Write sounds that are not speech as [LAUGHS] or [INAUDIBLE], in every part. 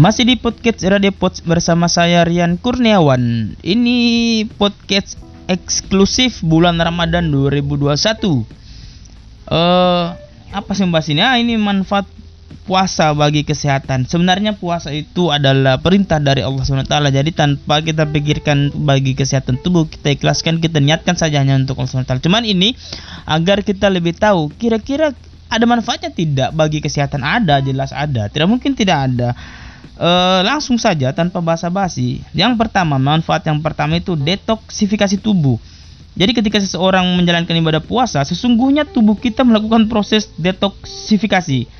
Masih di podcast Radio Pods bersama saya Rian Kurniawan. Ini podcast eksklusif bulan Ramadan 2021. Eh uh, apa sih membahas ini? Ah, ini manfaat puasa bagi kesehatan. Sebenarnya puasa itu adalah perintah dari Allah SWT. Jadi tanpa kita pikirkan bagi kesehatan tubuh, kita ikhlaskan, kita niatkan saja hanya untuk Allah SWT. Cuman ini agar kita lebih tahu kira-kira ada manfaatnya tidak bagi kesehatan ada jelas ada tidak mungkin tidak ada e, langsung saja tanpa basa-basi. Yang pertama manfaat yang pertama itu detoksifikasi tubuh. Jadi ketika seseorang menjalankan ibadah puasa sesungguhnya tubuh kita melakukan proses detoksifikasi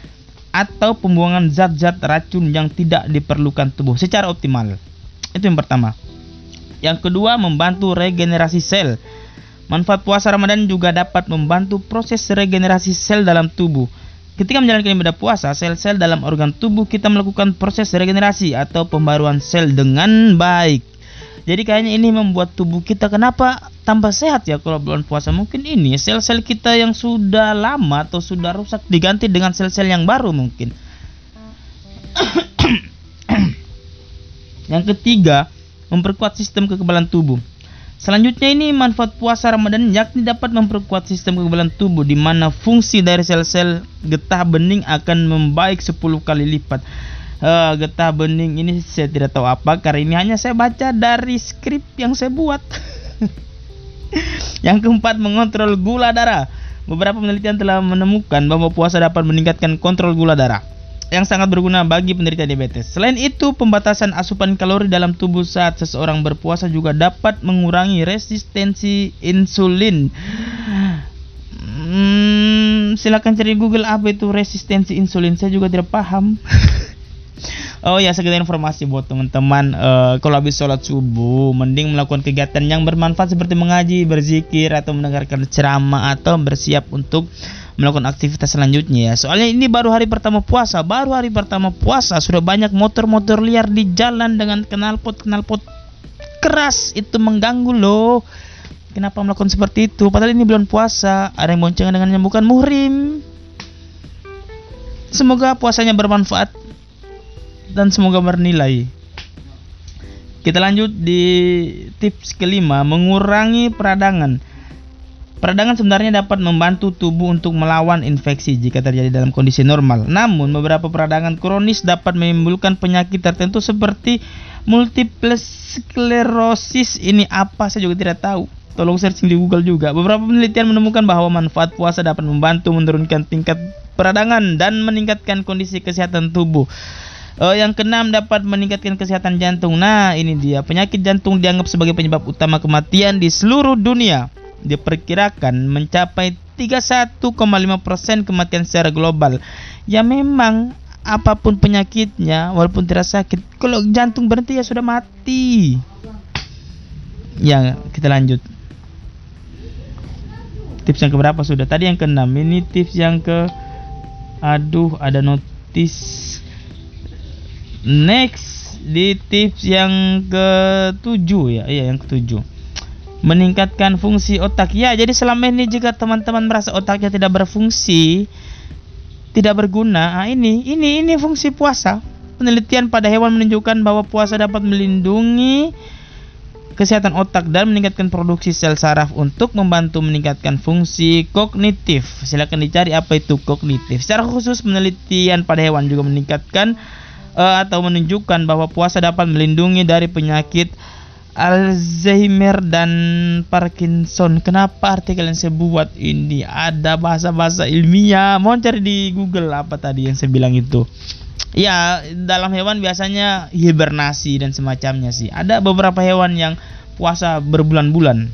atau pembuangan zat-zat racun yang tidak diperlukan tubuh secara optimal. Itu yang pertama. Yang kedua membantu regenerasi sel. Manfaat puasa Ramadan juga dapat membantu proses regenerasi sel dalam tubuh. Ketika menjalankan ibadah puasa, sel-sel dalam organ tubuh kita melakukan proses regenerasi atau pembaruan sel dengan baik. Jadi kayaknya ini membuat tubuh kita kenapa tambah sehat ya kalau bulan puasa? Mungkin ini sel-sel kita yang sudah lama atau sudah rusak diganti dengan sel-sel yang baru mungkin. [COUGHS] yang ketiga, memperkuat sistem kekebalan tubuh. Selanjutnya ini manfaat puasa Ramadan yakni dapat memperkuat sistem kekebalan tubuh di mana fungsi dari sel-sel getah bening akan membaik 10 kali lipat. Uh, getah bening ini saya tidak tahu apa karena ini hanya saya baca dari skrip yang saya buat. [LAUGHS] yang keempat mengontrol gula darah. Beberapa penelitian telah menemukan bahwa puasa dapat meningkatkan kontrol gula darah yang sangat berguna bagi penderita diabetes. Selain itu, pembatasan asupan kalori dalam tubuh saat seseorang berpuasa juga dapat mengurangi resistensi insulin. Hmm, silakan cari Google apa itu resistensi insulin. Saya juga tidak paham. [LAUGHS] Oh ya sekedar informasi buat teman-teman uh, kalau habis sholat subuh mending melakukan kegiatan yang bermanfaat seperti mengaji, berzikir atau mendengarkan ceramah atau bersiap untuk melakukan aktivitas selanjutnya ya. Soalnya ini baru hari pertama puasa, baru hari pertama puasa sudah banyak motor-motor liar di jalan dengan knalpot knalpot keras itu mengganggu loh. Kenapa melakukan seperti itu? Padahal ini bulan puasa, ada yang boncengan dengan yang bukan muhrim. Semoga puasanya bermanfaat dan semoga bernilai. Kita lanjut di tips kelima, mengurangi peradangan. Peradangan sebenarnya dapat membantu tubuh untuk melawan infeksi jika terjadi dalam kondisi normal. Namun, beberapa peradangan kronis dapat menimbulkan penyakit tertentu seperti multiple sclerosis. Ini apa saya juga tidak tahu. Tolong searching di Google juga. Beberapa penelitian menemukan bahwa manfaat puasa dapat membantu menurunkan tingkat peradangan dan meningkatkan kondisi kesehatan tubuh. Uh, yang keenam dapat meningkatkan kesehatan jantung. Nah, ini dia. Penyakit jantung dianggap sebagai penyebab utama kematian di seluruh dunia diperkirakan mencapai 31,5% kematian secara global. Ya memang apa pun penyakitnya walaupun tidak sakit kalau jantung berhenti ya sudah mati. Ya, kita lanjut. Tips yang keberapa sudah? Tadi yang keenam. Ini tips yang ke Aduh, ada notis. Next di tips yang ketujuh ya. Iya, yang ketujuh meningkatkan fungsi otak. Ya, jadi selama ini jika teman-teman merasa otaknya tidak berfungsi, tidak berguna, nah ini ini ini fungsi puasa. Penelitian pada hewan menunjukkan bahwa puasa dapat melindungi kesehatan otak dan meningkatkan produksi sel saraf untuk membantu meningkatkan fungsi kognitif. Silakan dicari apa itu kognitif. Secara khusus penelitian pada hewan juga meningkatkan uh, atau menunjukkan bahwa puasa dapat melindungi dari penyakit Alzheimer dan Parkinson. Kenapa artikel yang saya buat ini ada bahasa-bahasa ilmiah? Mau cari di Google apa tadi yang saya bilang itu? Ya, dalam hewan biasanya hibernasi dan semacamnya sih. Ada beberapa hewan yang puasa berbulan-bulan.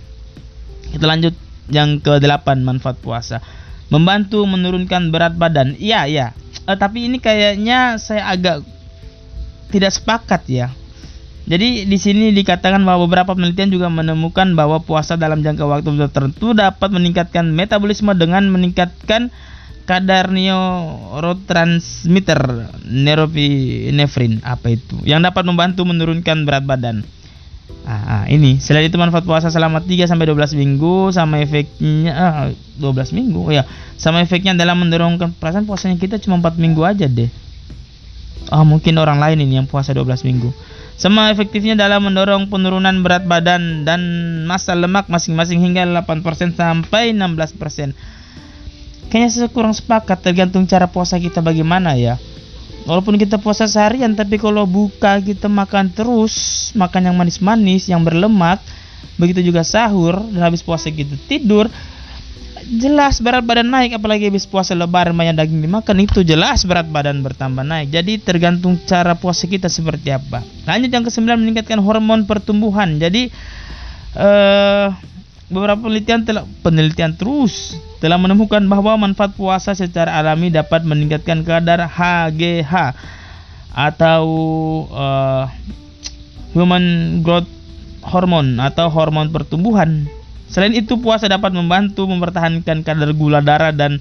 Kita lanjut yang ke-8 manfaat puasa. Membantu menurunkan berat badan. Iya, iya. Eh, tapi ini kayaknya saya agak tidak sepakat ya jadi di sini dikatakan bahwa beberapa penelitian juga menemukan bahwa puasa dalam jangka waktu tertentu dapat meningkatkan metabolisme dengan meningkatkan kadar neurotransmitter norepinefrin apa itu yang dapat membantu menurunkan berat badan. Ah, ah, ini selain itu manfaat puasa selama 3 sampai 12 minggu sama efeknya ah, 12 minggu ya. Sama efeknya dalam mendorongkan perasaan puasanya kita cuma 4 minggu aja deh. Oh, mungkin orang lain ini yang puasa 12 minggu. Sama efektifnya dalam mendorong penurunan berat badan dan massa lemak masing-masing hingga 8% sampai 16%. Kayaknya saya kurang sepakat tergantung cara puasa kita bagaimana ya. Walaupun kita puasa seharian tapi kalau buka kita makan terus, makan yang manis-manis, yang berlemak, begitu juga sahur dan habis puasa kita tidur, jelas berat badan naik apalagi habis puasa lebaran banyak daging dimakan itu jelas berat badan bertambah naik. Jadi tergantung cara puasa kita seperti apa. Lanjut yang kesembilan meningkatkan hormon pertumbuhan. Jadi eh, beberapa penelitian telah penelitian terus telah menemukan bahwa manfaat puasa secara alami dapat meningkatkan kadar HGH atau uh, human growth hormone atau hormon pertumbuhan Selain itu, puasa dapat membantu mempertahankan kadar gula darah dan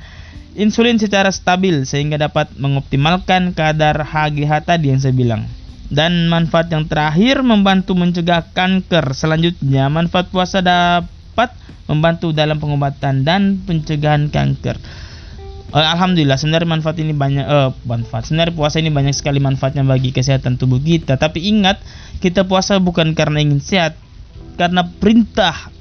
insulin secara stabil sehingga dapat mengoptimalkan kadar HGH tadi yang saya bilang. Dan manfaat yang terakhir membantu mencegah kanker. Selanjutnya, manfaat puasa dapat membantu dalam pengobatan dan pencegahan kanker. Uh, Alhamdulillah sebenarnya manfaat ini banyak uh, manfaat. Sebenarnya puasa ini banyak sekali manfaatnya bagi kesehatan tubuh kita. Tapi ingat, kita puasa bukan karena ingin sehat, karena perintah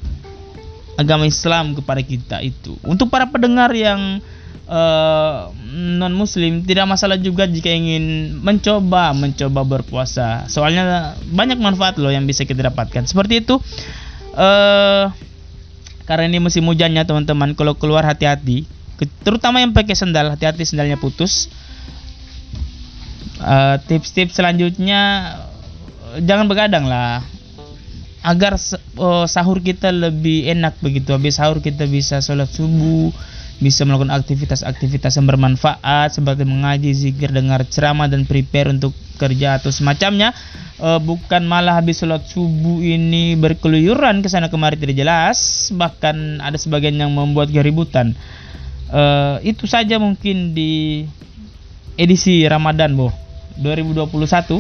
agama Islam kepada kita itu. Untuk para pendengar yang uh, eh, non muslim tidak masalah juga jika ingin mencoba mencoba berpuasa. Soalnya banyak manfaat loh yang bisa kita dapatkan. Seperti itu uh, karena ini musim hujannya teman-teman kalau keluar hati-hati terutama yang pakai sandal hati-hati sandalnya putus eh, tips-tips uh, selanjutnya jangan begadang lah agar uh, sahur kita lebih enak begitu. Habis sahur kita bisa sholat subuh bisa melakukan aktivitas-aktivitas yang bermanfaat seperti mengaji, zikir, dengar ceramah dan prepare untuk kerja atau semacamnya. Uh, bukan malah habis sholat subuh ini berkeluyuran ke sana kemari tidak jelas. Bahkan ada sebagian yang membuat keributan. Uh, itu saja mungkin di edisi Ramadan boh 2021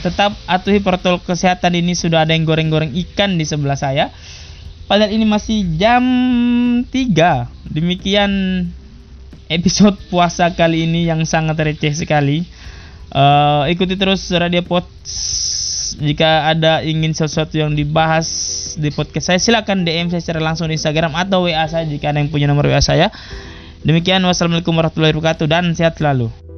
Tetap atuhi protokol kesehatan ini sudah ada yang goreng-goreng ikan di sebelah saya. Padahal ini masih jam 3. Demikian episode puasa kali ini yang sangat receh sekali. Uh, ikuti terus Radio Pot jika ada ingin sesuatu yang dibahas di podcast saya silakan DM saya secara langsung di Instagram atau WA saya jika ada yang punya nomor WA saya. Demikian wassalamualaikum warahmatullahi wabarakatuh dan sehat selalu.